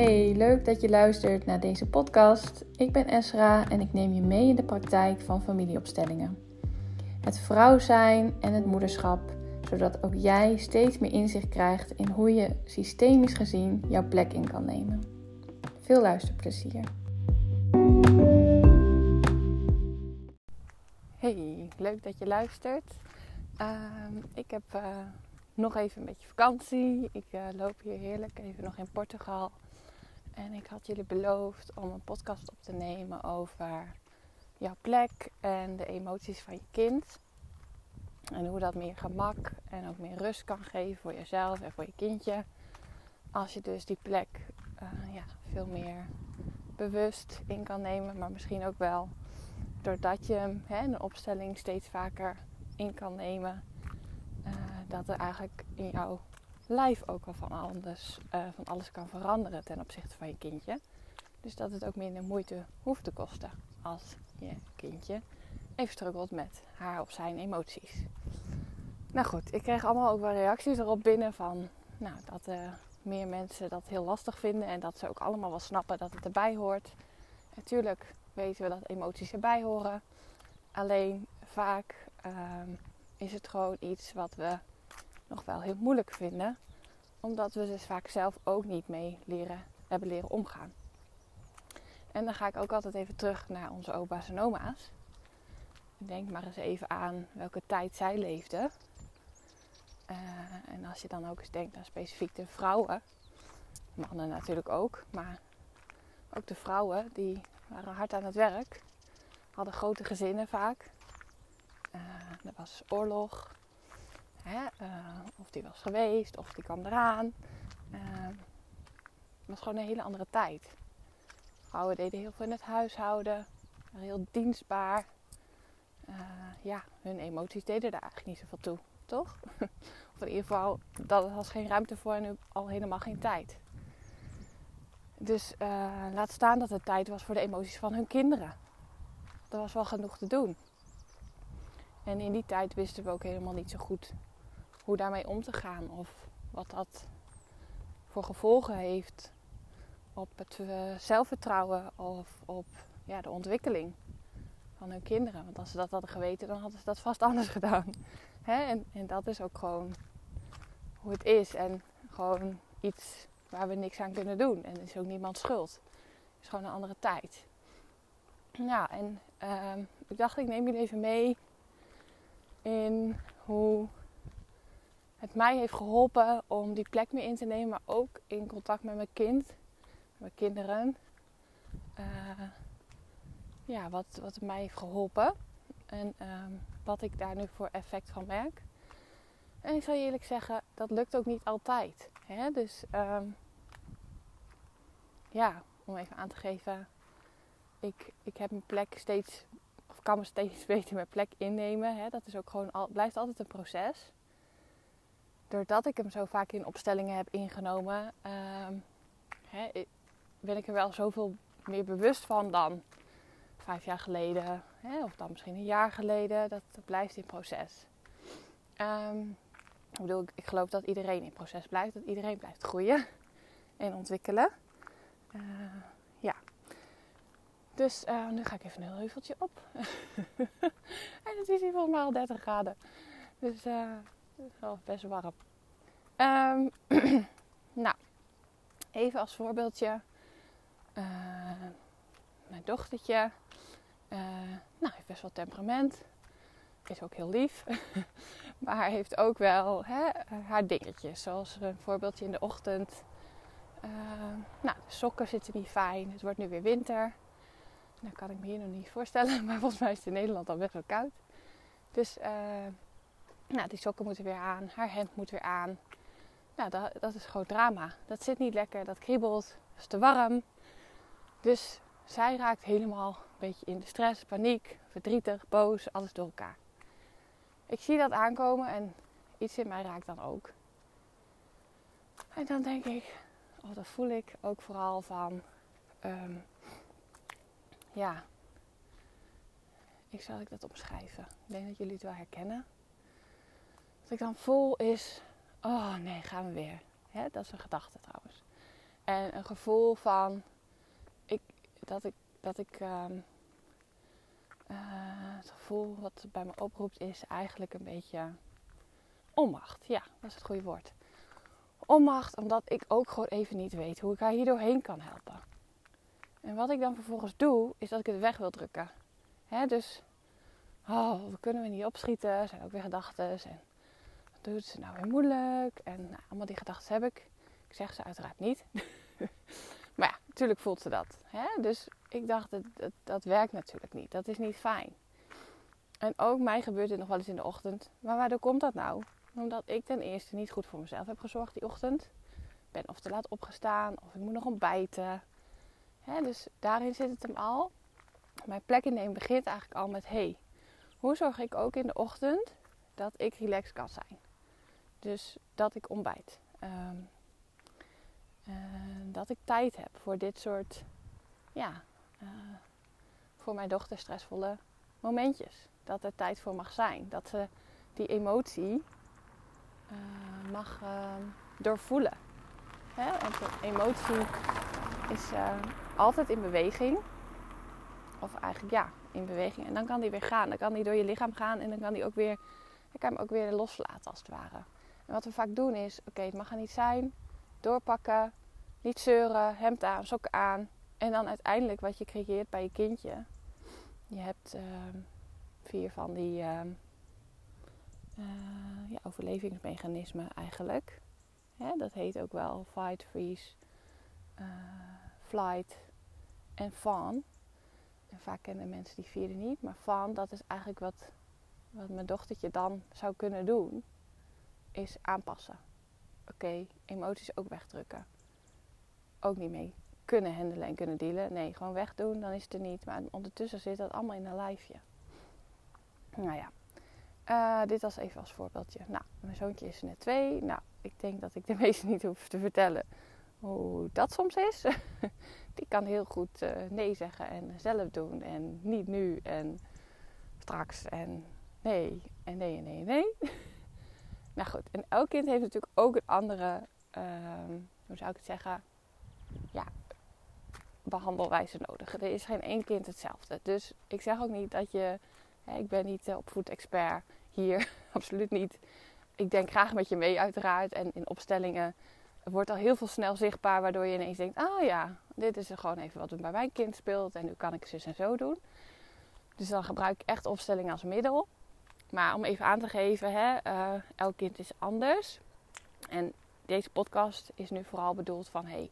Hey, leuk dat je luistert naar deze podcast. Ik ben Esra en ik neem je mee in de praktijk van familieopstellingen. Het vrouw zijn en het moederschap, zodat ook jij steeds meer inzicht krijgt in hoe je systemisch gezien jouw plek in kan nemen. Veel luisterplezier. Hey, leuk dat je luistert. Ehm, ik heb uh, nog even een beetje vakantie. Ik uh, loop hier heerlijk even nog in Portugal. En ik had jullie beloofd om een podcast op te nemen over jouw plek en de emoties van je kind. En hoe dat meer gemak en ook meer rust kan geven voor jezelf en voor je kindje. Als je dus die plek uh, ja, veel meer bewust in kan nemen, maar misschien ook wel doordat je hem hè, een opstelling steeds vaker in kan nemen, uh, dat er eigenlijk in jouw lijf ook al van alles, uh, van alles kan veranderen ten opzichte van je kindje. Dus dat het ook minder moeite hoeft te kosten als je kindje even struggelt met haar of zijn emoties. Nou goed, ik kreeg allemaal ook wel reacties erop binnen van nou, dat uh, meer mensen dat heel lastig vinden en dat ze ook allemaal wel snappen dat het erbij hoort. Natuurlijk weten we dat emoties erbij horen. Alleen vaak uh, is het gewoon iets wat we nog wel heel moeilijk vinden. Omdat we dus vaak zelf ook niet mee leren, hebben leren omgaan. En dan ga ik ook altijd even terug naar onze opa's en oma's. Denk maar eens even aan welke tijd zij leefden. Uh, en als je dan ook eens denkt aan specifiek de vrouwen, mannen natuurlijk ook, maar ook de vrouwen die waren hard aan het werk, hadden grote gezinnen vaak. Uh, er was oorlog, Uh, of die was geweest, of die kwam eraan. Uh, het was gewoon een hele andere tijd. Vrouwen deden heel veel in het huishouden, heel dienstbaar. Uh, ja, hun emoties deden daar eigenlijk niet zoveel toe, toch? of in ieder geval, dat was geen ruimte voor en al helemaal geen tijd. Dus laat staan dat het tijd was voor de emoties van hun kinderen. Er was wel genoeg te doen. En in die tijd wisten we ook helemaal niet zo goed hoe daarmee om te gaan of wat dat voor gevolgen heeft op het uh, zelfvertrouwen of op ja, de ontwikkeling van hun kinderen. Want als ze dat hadden geweten, dan hadden ze dat vast anders gedaan. Hè? En, en dat is ook gewoon hoe het is. En gewoon iets waar we niks aan kunnen doen. En het is ook niemand schuld. Het is gewoon een andere tijd. Ja, en uh, ik dacht, ik neem jullie even mee in hoe het mij heeft geholpen om die plek meer in te nemen, maar ook in contact met mijn kind, mijn kinderen. Uh, ja, wat, wat het mij heeft geholpen en um, wat ik daar nu voor effect van merk. En ik zal je eerlijk zeggen, dat lukt ook niet altijd. Hè? Dus um, ja, om even aan te geven, ik, ik heb mijn plek steeds, of kan me steeds beter mijn plek innemen. Hè? Dat is ook gewoon, blijft altijd een proces doordat ik hem zo vaak in opstellingen heb ingenomen, uh, hè, ben ik er wel zoveel meer bewust van dan vijf jaar geleden. Hè, of dan misschien een jaar geleden. Dat, blijft in proces. Um, ik bedoel, ik geloof dat iedereen in proces blijft. Dat iedereen blijft groeien en ontwikkelen. Uh, ja. Dus uh, nu ga ik even een heuveltje op. en het is hier volgens mij al 30 graden. Dus is wel best warm. Um, nou, even als voorbeeldje. Uh, mijn dochtertje. Uh, nou, heeft best wel temperament. Is ook heel lief. maar heeft ook wel hè, haar dingetjes. Zoals een voorbeeldje in de ochtend. Uh, nou, de sokken zitten niet fijn. Het wordt nu weer winter. Nou kan ik me hier nog niet voorstellen. Maar volgens mij is het in Nederland al best wel koud. Dus nou, die sokken moeten weer aan. Haar hemd moet weer aan. Nou, dat, dat is gewoon drama. Dat zit niet lekker, dat kriebelt, is te warm. Dus zij raakt helemaal een beetje in de stress, paniek, verdrietig, boos, alles door elkaar. Ik zie dat aankomen en iets in mij raakt dan ook. En dan denk ik, oh, dat voel ik ook vooral van, um, ja, ik zal ik dat omschrijven. Ik denk dat jullie het wel herkennen. Wat ik dan voel is, oh nee, gaan we weer. dat is een gedachte trouwens. En een gevoel van ik, dat ik, dat ik ehm, eh, het gevoel wat bij me oproept is eigenlijk een beetje onmacht. Ja, dat is het goede woord. Onmacht, omdat ik ook gewoon even niet weet hoe ik haar hier doorheen kan helpen. En wat ik dan vervolgens doe, is dat ik het weg wil drukken. Hè, dus, oh, we kunnen we niet opschieten. Zijn ook weer gedachten. En doet ze nou weer moeilijk? En nou, allemaal die gedachten heb ik. Ik zeg ze uiteraard niet. maar ja, natuurlijk voelt ze dat. Hè? Dus ik dacht, dat, dat, werkt natuurlijk niet. Dat is niet fijn. En ook mij gebeurt dit nog wel eens in de ochtend. Maar waardoor komt dat nou? Omdat ik ten eerste niet goed voor mezelf heb gezorgd die ochtend. Ik ben of te laat opgestaan, of ik moet nog ontbijten. Hè, dus daarin zit het hem al. Mijn plek innemen begint eigenlijk al met: hey, hoe zorg ik ook in de ochtend dat ik relaxed kan zijn? Dus dat ik ontbijt. Ehm, eh, dat ik tijd heb voor dit soort, ja, uh, voor mijn dochter stressvolle momentjes. Dat er tijd voor mag zijn. Dat ze die emotie uh, mag doorvoelen. Hè? Want emotie is altijd in beweging. Of eigenlijk ja, in beweging. En dan kan die weer gaan. Dan kan die door je lichaam gaan en dan kan die ook weer, kan hem ook weer loslaten als het ware. En wat we vaak doen is, oké, het mag er niet zijn. Doorpakken, niet zeuren, hemd aan, sokken aan. En dan uiteindelijk wat je creëert bij je kindje. Je hebt uh, vier van die uh, uh, ja, overlevingsmechanismen eigenlijk. dat heet ook wel fight, freeze, eh, flight en fawn. En vaak kennen mensen die vierde niet. Maar fawn, dat is eigenlijk wat, wat mijn dochtertje dan zou kunnen doen. Is aanpassen. Oké, emoties ook wegdrukken ook niet mee kunnen handelen en kunnen dealen. Nee, gewoon wegdoen, dan is het er niet. Maar ondertussen zit dat allemaal in een lijfje. Nou ja, uh, dit was even als voorbeeldje. Nou, mijn zoontje is net twee. Nou, ik denk dat ik de meeste niet hoef te vertellen hoe dat soms is. Die kan heel goed uh, nee zeggen en zelf doen. En niet nu en straks en nee en nee en nee en nee. nou goed, en elk kind heeft natuurlijk ook een andere, uh, hoe zou ik het zeggen, ja, behandelwijze nodig. Er is geen één kind hetzelfde. Dus ik zeg ook niet dat je. Hè, ik ben niet opvoedexpert hier, absoluut niet. Ik denk graag met je mee, uiteraard. En in opstellingen wordt al heel veel snel zichtbaar, waardoor je ineens denkt: oh ja, dit is er gewoon even wat bij mijn kind speelt. En nu kan ik zus en zo doen. Dus dan gebruik ik echt opstellingen als middel. Maar om even aan te geven, hè, uh, elk kind is anders. En deze podcast is nu vooral bedoeld van: hey,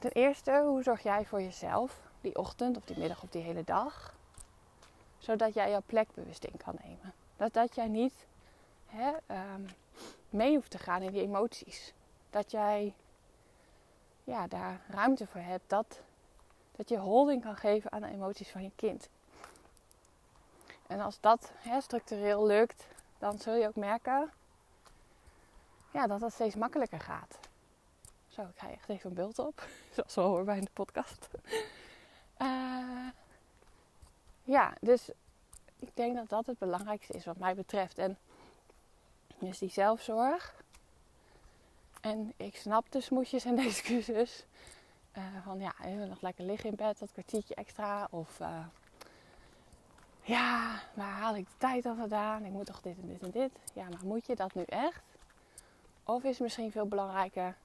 Ten eerste, hoe zorg jij voor jezelf die ochtend of die middag of die hele dag? Zodat jij jouw plek bewust in kan nemen. Dat, dat jij niet hè, um, mee hoeft te gaan in die emoties. Dat jij ja, daar ruimte voor hebt. Dat, dat je holding kan geven aan de emoties van je kind. En als dat hè, structureel lukt, dan zul je ook merken ja, dat dat steeds makkelijker gaat. Zo, ik ga echt even een beeld op. Zoals we horen bij de podcast. Uh, ja, dus ik denk dat dat het belangrijkste is wat mij betreft. En dus die zelfzorg. En ik snap de smoesjes en de excuses. Uh, van ja, nog lekker liggen in bed, dat kwartiertje extra. Of uh, ja, waar haal ik de tijd al vandaan? Ik moet toch dit en dit en dit. Ja, maar moet je dat nu echt? Of is misschien veel belangrijker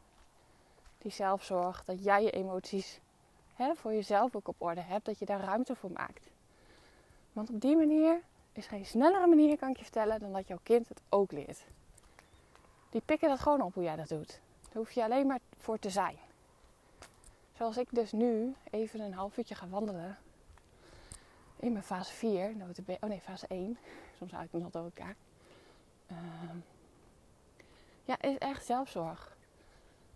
die zelfzorg, dat jij je emoties hè, voor jezelf ook op orde hebt, dat je daar ruimte voor maakt. Want op die manier is geen snellere manier, kan ik je vertellen, dan dat jouw kind het ook leert. Die pikken dat gewoon op hoe jij dat doet. Daar hoef je alleen maar voor te zijn. Zoals ik dus nu even een half uurtje ga wandelen. In mijn fase 4, oh nee, fase 1. Soms haal ik hem nog door elkaar. Uh, ja, is echt zelfzorg.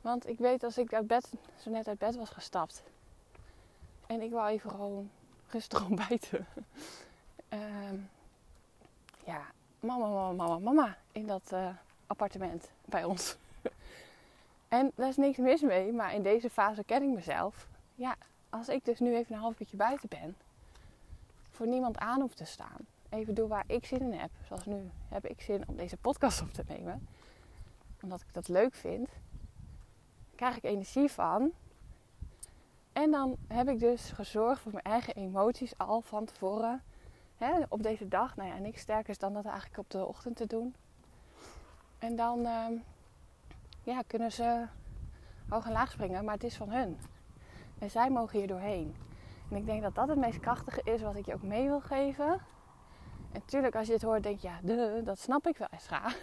Want ik weet als ik uit bed, zo net uit bed was gestapt. En ik wou even gewoon rustig ontbijten. um, ja, mama, mama, mama, mama. In dat uh, appartement bij ons. en daar is niks mis mee. Maar in deze fase ken ik mezelf. Ja, als ik dus nu even een half uurtje buiten ben. Voor niemand aan hoef te staan. Even doen waar ik zin in heb. Zoals nu heb ik zin om deze podcast op te nemen. Omdat ik dat leuk vind krijg ik energie van. En dan heb ik dus gezorgd voor mijn eigen emoties al van tevoren. Op deze dag. Nou ja, niks sterkers dan dat eigenlijk op de ochtend te doen. En dan ehm, ja, kunnen ze hoog en laag springen, maar het is van hun. En zij mogen hier doorheen. En ik denk dat dat het meest krachtige is wat ik je ook mee wil geven. En natuurlijk, als je het hoort, denk je, ja, de, dat snap ik wel, Esra.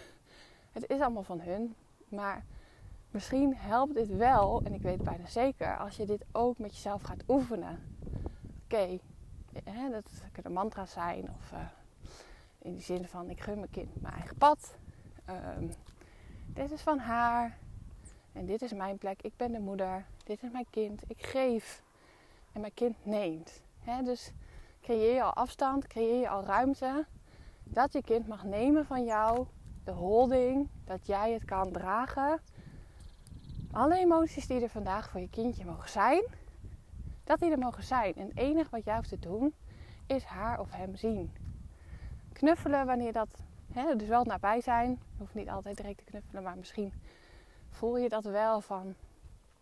Het is allemaal van hun. Maar misschien helpt dit wel, en ik weet het bijna zeker, als je dit ook met jezelf gaat oefenen. Oké, dat kunnen mantra's zijn, of uh, in de zin van: ik gun mijn kind mijn eigen pad. Um, dit is van haar. En dit is mijn plek. Ik ben de moeder. Dit is mijn kind. Ik geef. En mijn kind neemt. dus creëer je al afstand, creëer je al ruimte. Dat je kind mag nemen van jou. De holding. Dat jij het kan dragen. Alle emoties die er vandaag voor je kindje mogen zijn. Dat die er mogen zijn. En het enige wat jij hoeft te doen. Is haar of hem zien. Knuffelen wanneer dat dus wel nabij zijn. Je hoeft niet altijd direct te knuffelen, maar misschien voel je dat wel van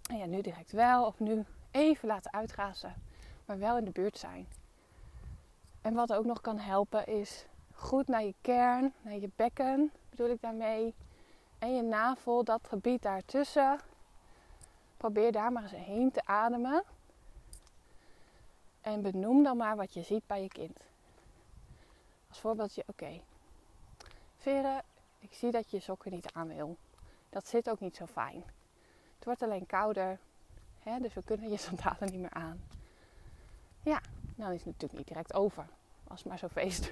ja, nu direct wel of nu even laten uitgrazen, maar wel in de buurt zijn. En wat ook nog kan helpen is goed naar je kern, naar je bekken bedoel ik daarmee. En je navel, dat gebied daartussen. Probeer daar maar eens heen te ademen. En benoem dan maar wat je ziet bij je kind. Als voorbeeldje, oké, Veren, ik zie dat je je sokken niet aan wil. Dat zit ook niet zo fijn. Het wordt alleen kouder, hè, dus we kunnen je sandalen niet meer aan. Ja, dan is het natuurlijk niet direct over. Als maar zo feest.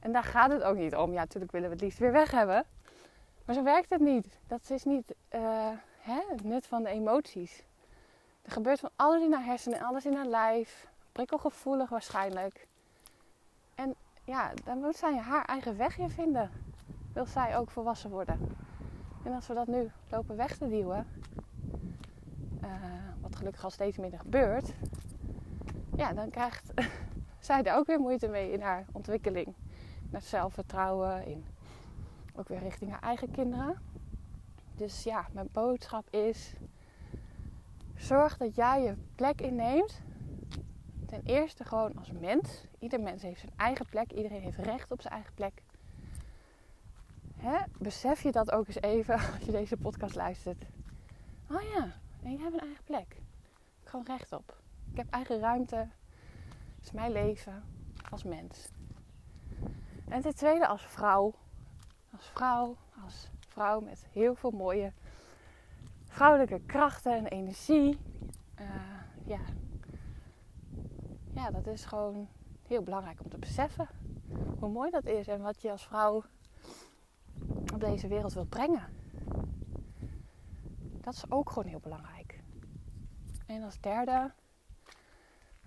En daar gaat het ook niet om. Ja, natuurlijk willen we het liefst weer weg hebben. Maar zo werkt het niet. Dat is niet uh, hè, het nut van de emoties. Er gebeurt van alles in haar hersenen, alles in haar lijf. Prikkelgevoelig waarschijnlijk. En ja, dan moet zij haar eigen weg in vinden. Wil zij ook volwassen worden. En als we dat nu lopen weg te duwen, uh, wat gelukkig al steeds minder gebeurt, ja, dan krijgt zij er ook weer moeite mee in haar ontwikkeling. Naar zelfvertrouwen, in, ook weer richting haar eigen kinderen. Dus ja, mijn boodschap is: zorg dat jij je plek inneemt ten eerste gewoon als mens. Ieder mens heeft zijn eigen plek. Iedereen heeft recht op zijn eigen plek. Hè? Besef je dat ook eens even als je deze podcast luistert. Oh ja, hebt een eigen plek. Gewoon recht op. Ik heb eigen ruimte. Het is mijn leven als mens. En ten tweede als vrouw. Als vrouw, als vrouw met heel veel mooie vrouwelijke krachten en energie. Uh, ja, ja, dat is gewoon heel belangrijk om te beseffen. Hoe mooi dat is en wat je als vrouw op deze wereld wilt brengen. Dat is ook gewoon heel belangrijk. En als derde,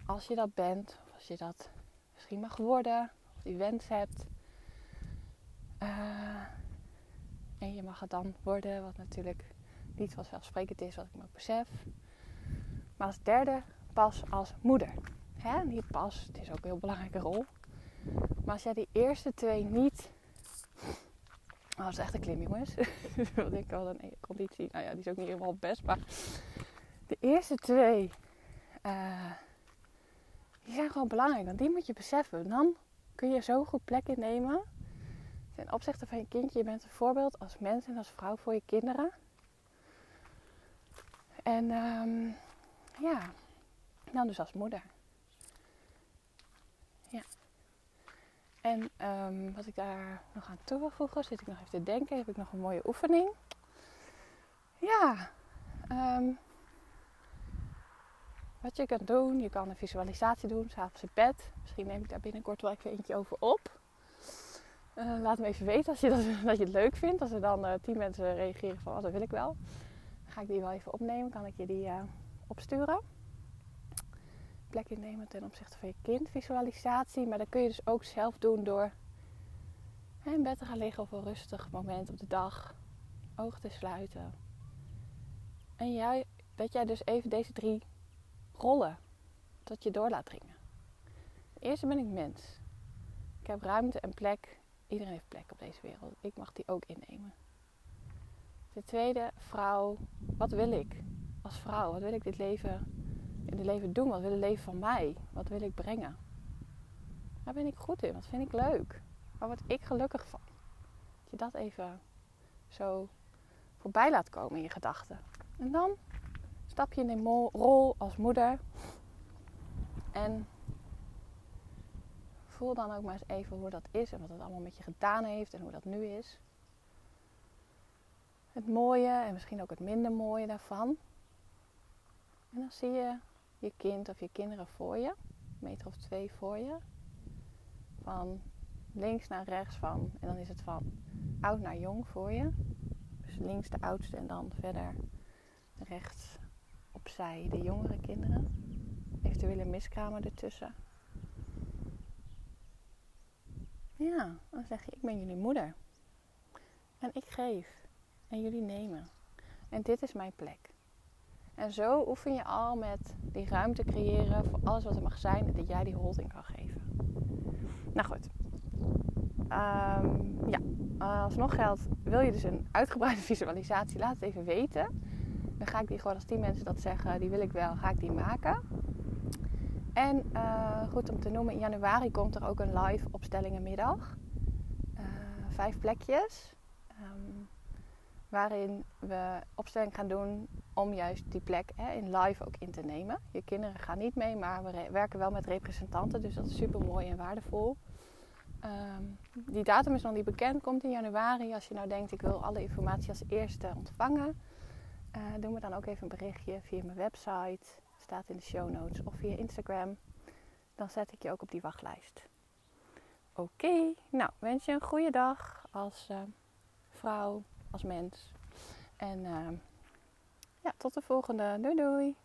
als je dat bent, of als je dat misschien mag worden, of die wens hebt, uh, en je mag het dan worden, wat natuurlijk niet vanzelfsprekend is, wat ik me ook besef. Maar als derde, pas als moeder. Hè? Niet pas, het is ook een heel belangrijke rol. Maar als jij die eerste twee niet. Oh, dat is echt een klim, jongens. Ik al een conditie. Nou ja, die is ook niet helemaal best. Maar de eerste twee. Uh, die zijn gewoon belangrijk. Want die moet je beseffen. Dan kun je zo goed plek innemen. Ten opzichte van je kindje. Je bent een voorbeeld als mens en als vrouw voor je kinderen. En um, ja, dan dus als moeder. Ja. En um, wat ik daar nog aan toe wil voegen, zit ik nog even te denken, heb ik nog een mooie oefening. Ja, um, wat je kan doen, je kan een visualisatie doen, s'avonds in bed. Misschien neem ik daar binnenkort wel even eentje over op. Uh, laat me even weten als je, dat, dat je het leuk vindt. Als er dan uh, tien mensen reageren van, oh, dat wil ik wel. Dan ga ik die wel even opnemen, kan ik je die uh, opsturen plek innemen ten opzichte van je kind. Visualisatie, maar dat kun je dus ook zelf doen door in bed te gaan liggen op een rustig moment op de dag. Ogen te sluiten. En jij, dat jij dus even deze drie rollen tot je door laat dringen. Eerst ben ik mens. Ik heb ruimte en plek. Iedereen heeft plek op deze wereld. Ik mag die ook innemen. De tweede, vrouw, wat wil ik als vrouw? Wat wil ik dit leven, in dit leven doen? Wat wil het leven van mij? Wat wil ik brengen? Waar ben ik goed in? Wat vind ik leuk? Waar word ik gelukkig van? Dat je dat even zo voorbij laat komen in je gedachten. En dan stap je in de rol als moeder. En voel dan ook maar eens even hoe dat is en wat het allemaal met je gedaan heeft en hoe dat nu is. Het mooie en misschien ook het minder mooie daarvan. En dan zie je je kind of je kinderen voor je, een meter of twee voor je. Van links naar rechts van, en dan is het van oud naar jong voor je. Dus links de oudste en dan verder rechts opzij de jongere kinderen. Eventueel een miskamer ertussen. Ja, dan zeg je, ik ben jullie moeder. En ik geef. En jullie nemen. En dit is mijn plek. En zo oefen je al met die ruimte creëren voor alles wat er mag zijn. Dat jij die holding kan geven. Nou goed. Um, ja, alsnog geldt, wil je dus een uitgebreide visualisatie, laat het even weten. Dan ga ik die gewoon als die mensen dat zeggen, die wil ik wel, ga ik die maken. En uh, goed om te noemen, in januari komt er ook een live opstellingenmiddag. Uh, vijf plekjes. Um, waarin we opstelling gaan doen om juist die plek hè, in live ook in te nemen. Je kinderen gaan niet mee, maar we werken wel met representanten, dus dat is super mooi en waardevol. Um, die datum is nog niet bekend, komt in januari. Als je nou denkt, ik wil alle informatie als eerste ontvangen, uh, doe me dan ook even een berichtje via mijn website staat in de show notes of via Instagram. Dan zet ik je ook op die wachtlijst. Oké, nou wens je een goede dag als uh, vrouw, als mens. En uh, ja, tot de volgende. Doei doei!